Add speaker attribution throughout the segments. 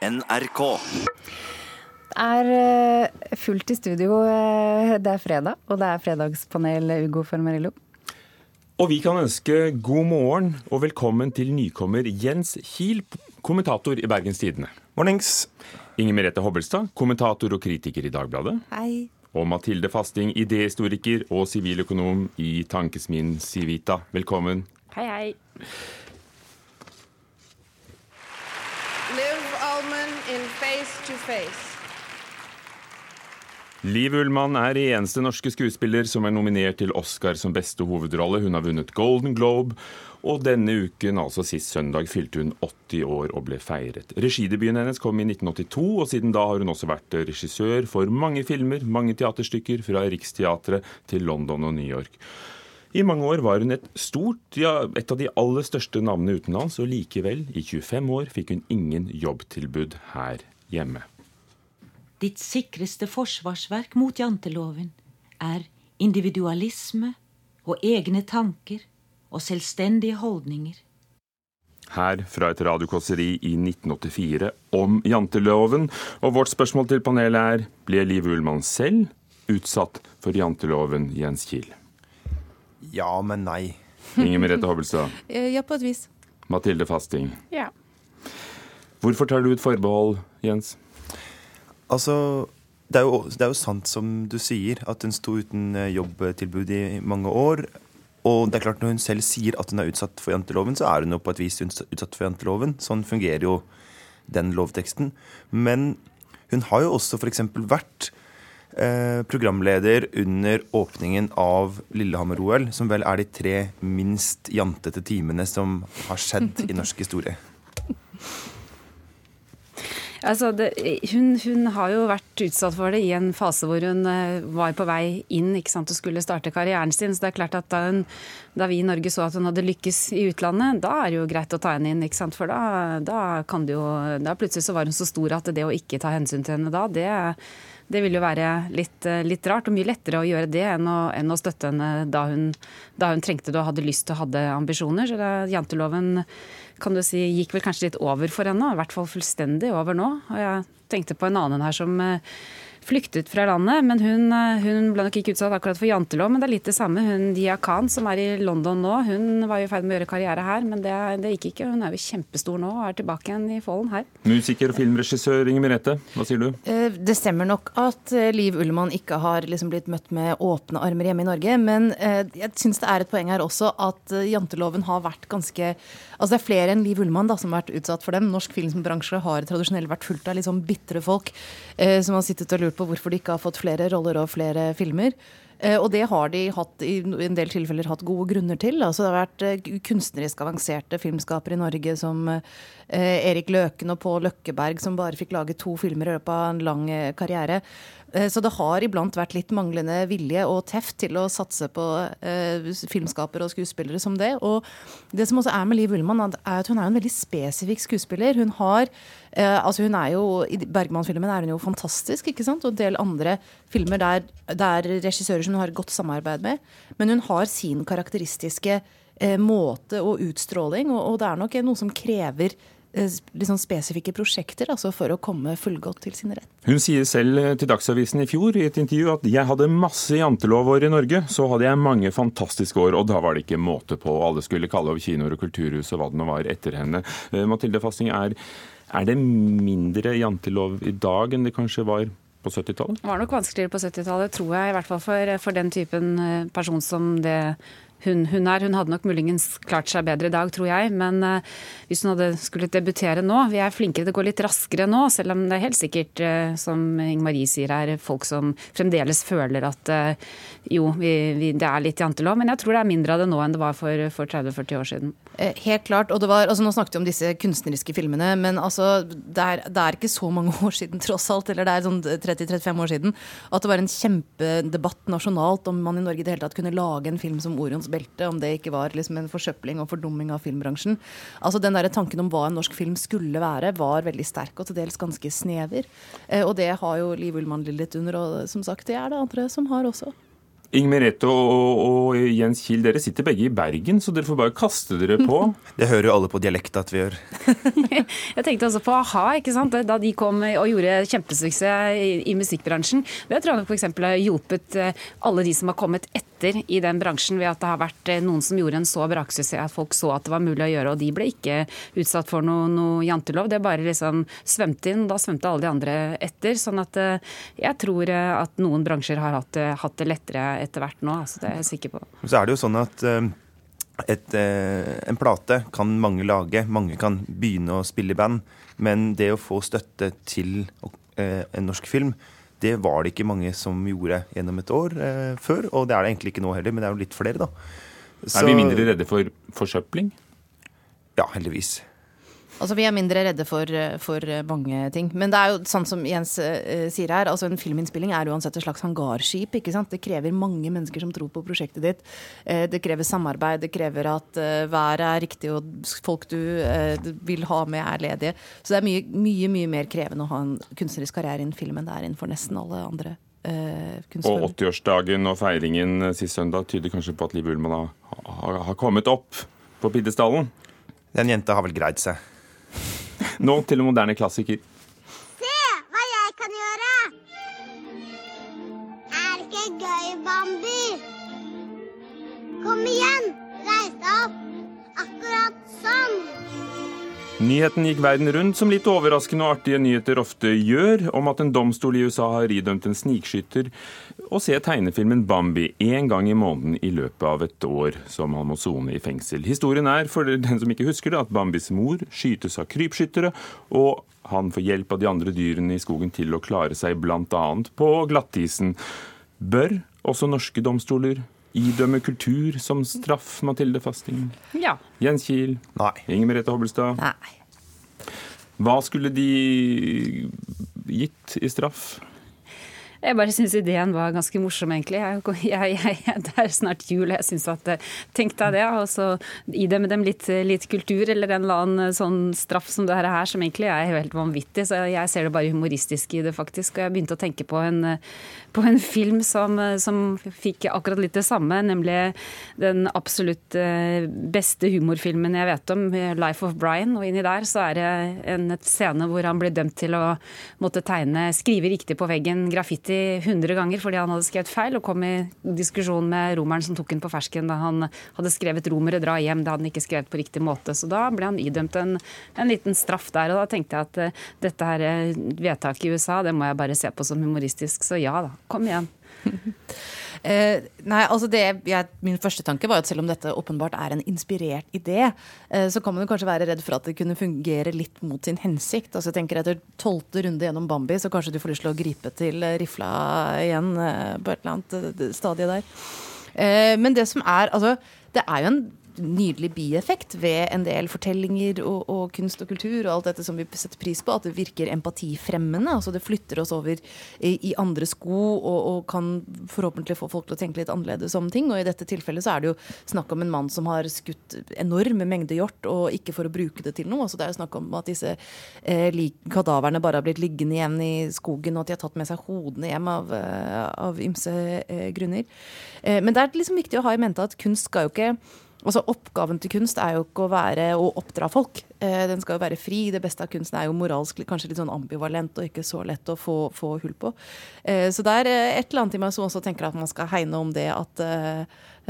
Speaker 1: NRK.
Speaker 2: Det er eh, fullt i studio. eh, Det er fredag, og det er fredagspanel Ugo Formarillo.
Speaker 3: Og vi kan ønske god morgen og velkommen til nykommer Jens Kiel, kommentator i Bergens Tidende.
Speaker 4: Mornings.
Speaker 3: Inger Merete Hobbelstad, kommentator og kritiker i Dagbladet.
Speaker 2: Hei.
Speaker 3: Og Mathilde Fasting, idéhistoriker og siviløkonom i Tankesmien Civita. Velkommen.
Speaker 2: Hei, hei.
Speaker 5: Liv Ullman in Face to Face.
Speaker 3: Liv Ullmann er eneste norske skuespiller som er nominert til Oscar som beste hovedrolle. Hun har vunnet Golden Globe, og denne uken, altså sist søndag, fylte hun 80 år og ble feiret. Regidebuten hennes kom i 1982, og siden da har hun også vært regissør for mange filmer, mange teaterstykker, fra Riksteatret til London og New York. I mange år var hun et stort, ja, et av de aller største navnene utenlands, og likevel, i 25 år, fikk hun ingen jobbtilbud her hjemme.
Speaker 6: Ditt sikreste forsvarsverk mot janteloven er individualisme og egne tanker og selvstendige holdninger.
Speaker 3: Her fra et radiokåseri i 1984 om janteloven. Og vårt spørsmål til panelet er ble Liv Ullmann selv utsatt for janteloven, Jens Kiel?
Speaker 4: Ja, men nei.
Speaker 3: Inger Merete Hobbelstad.
Speaker 2: Ja, på et vis.
Speaker 3: Mathilde Fasting.
Speaker 2: Ja.
Speaker 3: Hvorfor tar du ut forbehold, Jens?
Speaker 4: Altså, det er, jo, det er jo sant som du sier, at hun sto uten eh, jobbtilbud i mange år. Og det er klart når hun selv sier at hun er utsatt for janteloven, så er hun jo på et vis utsatt for janteloven. Sånn fungerer jo den lovteksten. Men hun har jo også f.eks. vært eh, programleder under åpningen av Lillehammer-OL, som vel er de tre minst jantete timene som har skjedd i norsk historie.
Speaker 2: Altså, det, hun, hun har jo vært utsatt for det i en fase hvor hun eh, var på vei inn ikke sant, og skulle starte karrieren sin. Så det er klart at da, hun, da vi i Norge så at hun hadde lykkes i utlandet, da er det jo greit å ta henne inn. ikke sant? For da, da kan det jo Da plutselig så var hun så stor at det å ikke ta hensyn til henne da, det det vil jo være litt, eh, litt, rart, og mye lettere å gjøre det enn å, enn å støtte henne da hun, da hun, trengte det og hadde lyst til og hadde ambisjoner. Så det, janteloven kan du si, gikk vel kanskje litt over for henne, i hvert fall fullstendig over nå. Og jeg tenkte på en annen her som eh, flyktet fra landet, men hun, hun, ble nok ikke utsatt akkurat for jantelov, men det er litt det samme. Hun Dia Khan, som er i London nå, hun var i ferd med å gjøre karriere her, men det, det, gikk ikke. Hun er jo kjempestor nå og er tilbake igjen i Follen her.
Speaker 3: Musiker og filmregissør Inger Merete, hva sier du?
Speaker 7: Det stemmer nok at Liv Ullmann ikke har liksom blitt møtt med åpne armer hjemme i Norge, men jeg syns det er et poeng her også at janteloven har vært ganske Altså det er flere enn Liv Ullmann da, som har vært utsatt for dem. Norsk filmbransje har tradisjonelt vært fullt av liksom bitre folk eh, som har sittet og lurt på hvorfor de ikke har fått flere roller og flere filmer. Eh, og det har de hatt, i en del tilfeller hatt gode grunner til. Altså det har vært eh, kunstnerisk avanserte filmskapere i Norge som Erik Løken og Pål Løkkeberg, som bare fikk lage to filmer i løpet av en lang karriere. Så det har iblant vært litt manglende vilje og teft til å satse på eh, filmskapere og skuespillere som det. Og det som også er med Liv Ullmann, er at hun er en veldig spesifikk skuespiller. Hun har eh, altså hun er jo, I Bergman-filmen er hun jo fantastisk, ikke sant? og en del andre filmer der der er regissører hun har et godt samarbeid med. Men hun har sin karakteristiske eh, måte og utstråling, og, og det er nok noe som krever liksom spesifikke prosjekter altså for å komme fullgodt til sin rett.
Speaker 3: Hun sier selv til Dagsavisen i fjor i et intervju at jeg hadde masse jantelovår i Norge, så hadde jeg mange fantastiske år, og da var det ikke måte på. Alle skulle kalle over kinoer og kulturhus og hva det nå var etter henne. Eh, Mathilde Fasting, er, er det mindre jantelov i dag enn det kanskje var på 70-tallet?
Speaker 2: Det var nok vanskeligere på 70-tallet, tror jeg. I hvert fall for, for den typen person som det hun, hun, er. Hun hadde nok muligens klart seg bedre i dag, tror jeg. Men uh, hvis hun hadde skulle debutere nå Vi er flinkere det går litt raskere nå, selv om det er helt sikkert, uh, som Inger Marie sier, er folk som fremdeles føler at uh, jo, vi, vi, det er litt jantelov. Men jeg tror det er mindre av det nå enn det var for, for 30-40 år siden.
Speaker 7: Helt klart. og det var, altså Nå snakket vi om disse kunstneriske filmene, men altså, det, er, det er ikke så mange år siden, tross alt, eller det er sånn 30-35 år siden, at det var en kjempedebatt nasjonalt om man i Norge i det hele tatt kunne lage en film som Orions belte, om det ikke var liksom en forsøpling og fordumming av filmbransjen. Altså Den der tanken om hva en norsk film skulle være, var veldig sterk og til dels ganske snever. Eh, og det har jo Liv Ullmann litt under, og som sagt, det er det andre som har også.
Speaker 3: Inger Merete og, og Jens Kiel, dere sitter begge i Bergen, så dere får bare kaste dere på.
Speaker 4: Det hører jo alle på dialekta at vi gjør.
Speaker 2: Jeg tenkte også på a-ha, ikke sant? da de kom og gjorde kjempesuksess i, i musikkbransjen. Det tror jeg f.eks. har hjulpet eh, alle de som har kommet etter i den bransjen, ved at det har vært eh, noen som gjorde en så braksuksess at folk så at det var mulig å gjøre, og de ble ikke utsatt for noe, noe jantelov. Det bare liksom svømte inn, da svømte alle de andre etter. Sånn at eh, jeg tror at noen bransjer har hatt, hatt det lettere etter hvert nå. altså Det er jeg sikker på.
Speaker 4: Så er det jo sånn at et, en plate kan mange lage. Mange kan begynne å spille i band. Men det å få støtte til en norsk film, det var det ikke mange som gjorde gjennom et år før. Og det er det egentlig ikke nå heller, men det er jo litt flere, da.
Speaker 3: Så, er vi mindre redde for forsøpling?
Speaker 4: Ja, heldigvis.
Speaker 7: Altså, Vi er mindre redde for, for, mange ting. Men det er jo sånn som Jens uh, sier her, altså en filminnspilling er uansett et slags hangarskip. ikke sant? Det krever mange mennesker som tror på prosjektet ditt. Uh, det krever samarbeid, det krever at uh, været er riktig og folk du vil ha med er ledige. Så det er mye, mye, mye mer krevende å ha en kunstnerisk karriere innen film enn det er innenfor nesten alle andre
Speaker 3: og 80-årsdagen og feiringen sist søndag tyder kanskje på at Liv Ullmann har, har, har kommet opp på pidestallen?
Speaker 4: Den jenta har vel greid seg.
Speaker 3: Nå til en moderne klassiker. Nyheten gikk verden rundt, som litt overraskende og artige nyheter ofte gjør, om at en domstol i USA har idømt en snikskytter å se tegnefilmen Bambi én gang i måneden i løpet av et år, som han må sone i fengsel. Historien er, for den som ikke husker det, at Bambis mor skytes av krypskyttere, og han får hjelp av de andre dyrene i skogen til å klare seg bl.a. på glattisen. Bør også norske domstoler idømme kultur som straff, Mathilde Fasting?
Speaker 2: Ja.
Speaker 3: Jens Kiel?
Speaker 4: Nei.
Speaker 3: Inger Merete Hobbelstad?
Speaker 7: Nei.
Speaker 3: Hva skulle de gitt i straff?
Speaker 2: Jeg bare syns ideen var ganske morsom, egentlig. Jeg, jeg, jeg, det er snart jul, jeg syns at eh, Tenk deg det, og så gi dem litt, litt, kultur eller en eller annen sånn straff som det her, som egentlig er helt vanvittig. Så jeg ser det bare humoristisk i det, faktisk. Og jeg begynte å tenke på en, på en film som, som fikk akkurat litt det samme, nemlig den absolutt eh, beste humorfilmen jeg vet om, 'Life of Brian'. Og inni der så er det en scene hvor han blir dømt til å måtte tegne, skrive riktig på veggen, graffiti 100 ganger fordi han hadde skrevet feil, og kom i diskusjon med romeren som tok ham på fersken da han hadde skrevet 'Romere dra hjem'. Det hadde han ikke skrevet på riktig måte. Så da ble han idømt en, en liten straff der. Og da tenkte jeg at uh, dette her eh, vedtaket i USA, det må jeg bare se på som humoristisk. Så ja da, kom igjen.
Speaker 7: Eh, nei, altså det, jeg, Min første tanke var at selv om dette åpenbart er en inspirert idé, eh, så kan man jo kanskje være redd for at det kunne fungere litt mot sin hensikt. Altså jeg tenker Etter tolvte runde gjennom Bambi, så kanskje du får lyst til å gripe til eh, rifla igjen eh, på et eller annet eh, stadie der. Men det som er Altså, det er jo en nydelig bieffekt ved en del fortellinger og, og, kunst og kultur og alt dette som vi setter pris på, at det virker empatifremmende. altså Det flytter oss over i, i andre sko og, og, kan forhåpentlig få folk til å tenke litt annerledes om ting. Og i dette tilfellet så er det jo snakk om en mann som har skutt enorme mengder hjort, og ikke for å bruke det til noe. altså Det er jo snakk om at disse eh, kadaverne bare har blitt liggende igjen i skogen, og at de har tatt med seg hodene hjem av, eh, av ymse eh, grunner. Eh, men det er liksom viktig å ha i mente at kunst skal jo ikke Altså Oppgaven til kunst er jo ikke å være å oppdra folk. Eh, den skal jo være fri. Det beste av kunsten er jo moralsk kanskje litt sånn ambivalent og ikke så lett å få, få hull på. Eh, så det er eh, et eller annet i meg som også tenker at man skal hegne om det at,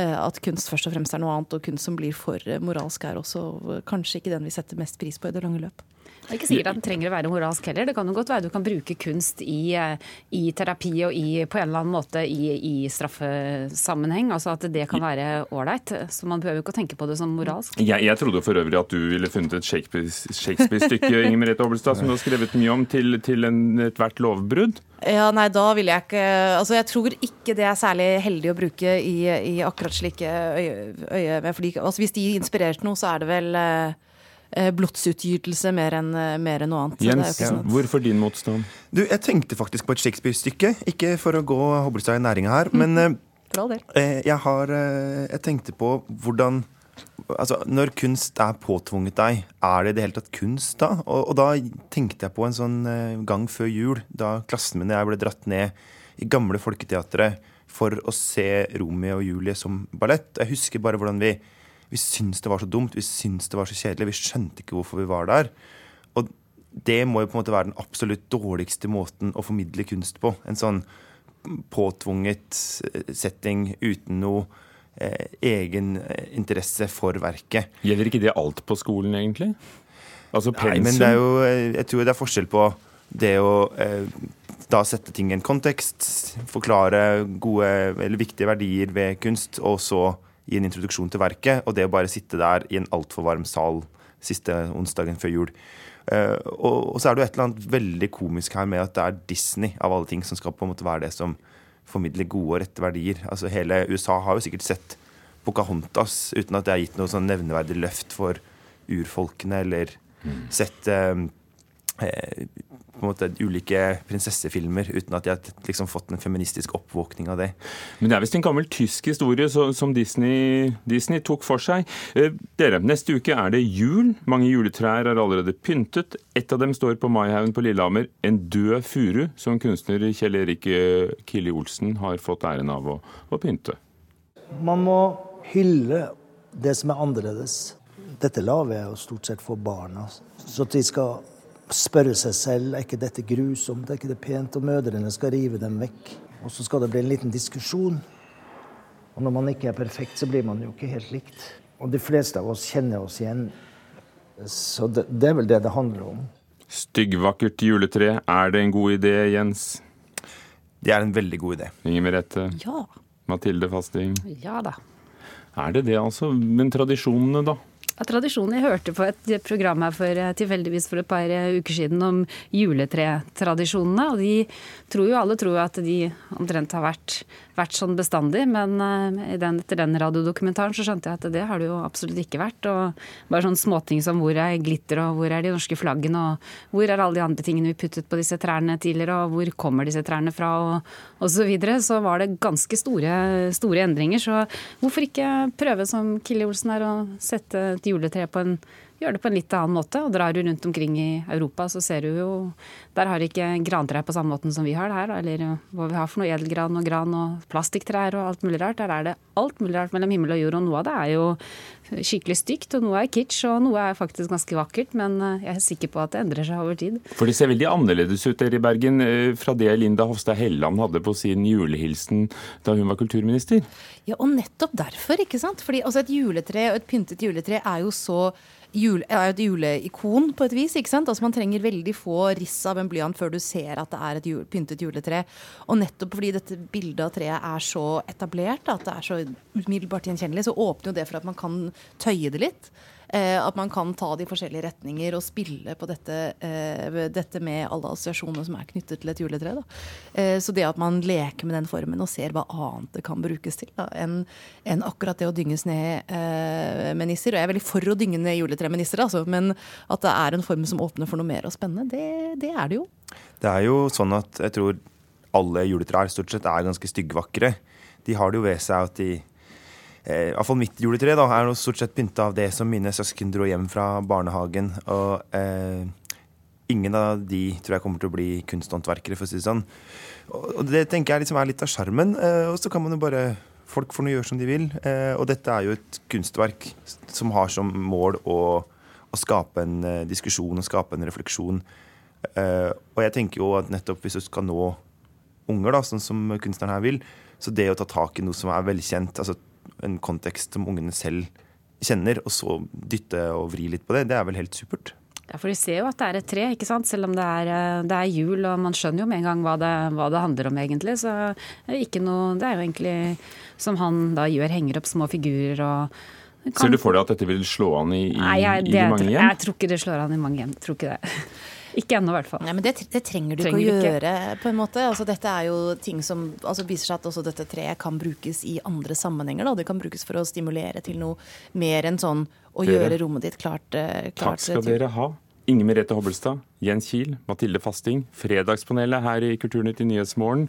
Speaker 7: at kunst først og fremst er noe annet, og kunst som blir for moralsk er også kanskje ikke den vi setter mest pris på i det lange løp.
Speaker 2: Det er ikke sikkert at den trenger å være moralsk heller. Det kan jo godt være du kan bruke kunst i, i terapi og i, på en eller annen måte i, i straffesammenheng. Altså at det kan være ålreit. Så man behøver jo ikke å tenke på det som moralsk.
Speaker 3: Jeg, jeg trodde for øvrig at du ville funnet et Shakespeare-stykke Shakespeare Inger Merete Obelstad, som du har skrevet mye om, til, til ethvert lovbrudd.
Speaker 7: Ja, nei, da vil jeg ikke Altså, jeg tror ikke det er særlig heldig å bruke i, i akkurat slike øye, øye fordi, altså, Hvis de inspirerte noe, så er det vel eh, Eh, blodsutgytelse mer enn eh, mer enn noe annet.
Speaker 3: Jens, sånn hvorfor din motstand?
Speaker 4: Du, Jeg tenkte faktisk på et Shakespeare-stykke. Ikke for å gå Hobbelstad i næringa her, men mm. jeg, har, jeg tenkte på hvordan Altså, Når kunst er påtvunget deg, er det i det hele tatt kunst da? Og, og, da tenkte jeg på en sånn gang før jul, da klassen min og jeg ble dratt ned i gamle Folketeatret for å se Romeo og Julie som ballett. Jeg husker bare hvordan vi, vi syntes det var så dumt, vi syntes det var så kjedelig. Vi skjønte ikke hvorfor vi var der. Og det må jo på en måte være den absolutt dårligste måten å formidle kunst på. En sånn påtvunget eh, setting uten noe eh, egen eh, interesse for verket.
Speaker 3: Gjelder ikke det alt på skolen, egentlig? Altså
Speaker 4: Nei, men det er jo, eh, jeg tror det er forskjell på det å eh, da sette ting i en kontekst, forklare gode eller viktige verdier ved kunst, og så gi en introduksjon til verket, og det å bare sitte der i en altfor varm sal siste onsdagen før jul. Eh, og, så er det jo et eller annet veldig komisk her med at det er Disney av alle ting som skal på en måte være det som formidler gode og rette verdier. Altså Hele USA har jo sikkert sett Pocahontas uten at det har gitt noe sånn nevneverdig løft for urfolkene, eller sett eh, eh, på en måte ulike prinsessefilmer uten at de har liksom fått en feministisk oppvåkning av det.
Speaker 3: Men det er visst en gammel tysk historie så, som Disney, Disney, tok for seg. Eh, dere, Neste uke er det jul. Mange juletrær er allerede pyntet. Et av dem står på Maihaugen på Lillehammer. En død furu, som kunstner Kjell Erik Kille Olsen har fått æren av å, å pynte.
Speaker 8: Man må hylle det som er annerledes. Dette lager jeg jo stort sett for barna, så at de skal spørre seg selv er ikke dette grusomt, er ikke det pent, og mødrene skal rive dem vekk. Og så skal det bli en liten diskusjon. Og når man ikke er perfekt, så blir man jo ikke helt likt. Og de fleste av oss kjenner oss igjen. Så det, det er vel det det handler om.
Speaker 3: Styggvakkert juletre, er det en god idé, Jens?
Speaker 4: Det er en veldig god idé.
Speaker 3: Inger Merete?
Speaker 2: Ja.
Speaker 3: Mathilde Fasting?
Speaker 2: Ja da.
Speaker 3: Er det det, altså? Men tradisjonene, da?
Speaker 2: Ja, tradisjonen Jeg hørte på et program her for, tilfeldigvis for et par uker siden om juletretradisjonene. Og de tror jo, alle tror at de omtrent har vært, vært sånn bestandig. Men uh, den, etter den radiodokumentaren så skjønte jeg at det har det jo absolutt ikke vært. Og bare sånne småting som hvor er glitter, og hvor er de norske flaggene, og hvor er alle de andre tingene vi puttet på disse trærne tidligere, og hvor kommer disse trærne fra, og, og så videre. Så var det ganske store, store endringer. Så hvorfor ikke prøve som Kille Olsen her, å sette et juletre på en gjør det på en litt annen måte. Og drar du rundt omkring i Europa, så ser du jo Der har ikke grantrær på samme måten som vi har det her. Eller hva vi har for noe edelgran og gran og plastikktrær og alt mulig rart. Der er det alt mulig rart mellom himmel og jord. Og noe av det er jo skikkelig stygt, og noe er kitsch, og noe er faktisk ganske vakkert. Men jeg er sikker på at det endrer seg over tid.
Speaker 3: For det ser veldig annerledes ut der i Bergen fra det Linda Hofstad Helleland hadde på sin julehilsen da hun var kulturminister.
Speaker 7: Ja, og nettopp derfor, ikke sant. Fordi altså, et juletre og et pyntet juletre er jo så jule, er et juleikon på et vis. ikke sant? Altså Man trenger veldig få riss av en blyant før du ser at det er et jul, pyntet juletre. Og nettopp fordi dette bildet av treet er så etablert, at det er så umiddelbart gjenkjennelig, så åpner jo det for at man kan tøye det litt. Eh, at man kan ta de forskjellige retninger og spille på dette, eh, dette med alle assosiasjonene som er knyttet til et juletre. Eh, så det at man leker med den formen og ser hva annet det kan brukes til enn en akkurat det å dynges ned med nisser. Og jeg er veldig for å dynge ned juletre med nisser, altså, men at det er en form som åpner for noe mer og spennende, det, det er det jo.
Speaker 4: Det er jo sånn at jeg tror alle juletrær stort sett er ganske styggvakre. De har det jo ved seg at de eh, Iallfall mitt juletre da, er stort sett pynta av det som mine søsken dro hjem fra barnehagen. Og eh, ingen av de tror jeg kommer til å bli kunsthåndverkere, for å si det sånn. Og det tenker jeg liksom er litt av sjarmen. Eh, og så kan man jo bare Folk får nå gjøre som de vil. Eh, og dette er jo et kunstverk som har som mål å, å skape en eh, diskusjon og skape en refleksjon. Eh, og jeg tenker jo at nettopp hvis du skal nå unger, da, sånn som kunstneren her vil, så det å ta tak i noe som er velkjent, altså en kontekst som ungene selv kjenner, og så dytte og vri litt på det, det er vel helt supert.
Speaker 2: Ja, for De ser jo at det er et tre, ikke sant? selv om det er, eh, det er jul. Og man skjønner jo med en gang hva det, hva det handler om, egentlig. Så det er, ikke noe, det er jo egentlig som han da gjør, henger opp små figurer og kan...
Speaker 3: Ser du for deg at dette vil slå an i, i,
Speaker 2: Nei, jeg, det,
Speaker 3: i mange hjem?
Speaker 2: Jeg tror ikke det slår an i mange hjem. Tror ikke det. Ikke ennå, i hvert fall.
Speaker 7: Nei, men det, det trenger du
Speaker 2: Trenger
Speaker 7: ikke å
Speaker 2: gjøre, ikke.
Speaker 7: på en måte. Altså, dette er jo ting som altså, viser seg at også dette treet kan brukes i andre sammenhenger. Da. Det kan brukes for å stimulere til noe mer enn sånn å
Speaker 3: Dere.
Speaker 7: gjøre rommet ditt klart, eh, klart
Speaker 3: Takk skal
Speaker 7: til-
Speaker 3: dere ha. Inger Merete Hobbelstad, Jens Kiel, Mathilde Fasting, Fredagspanelet her i Kulturnytt i Nyhetsmorgen.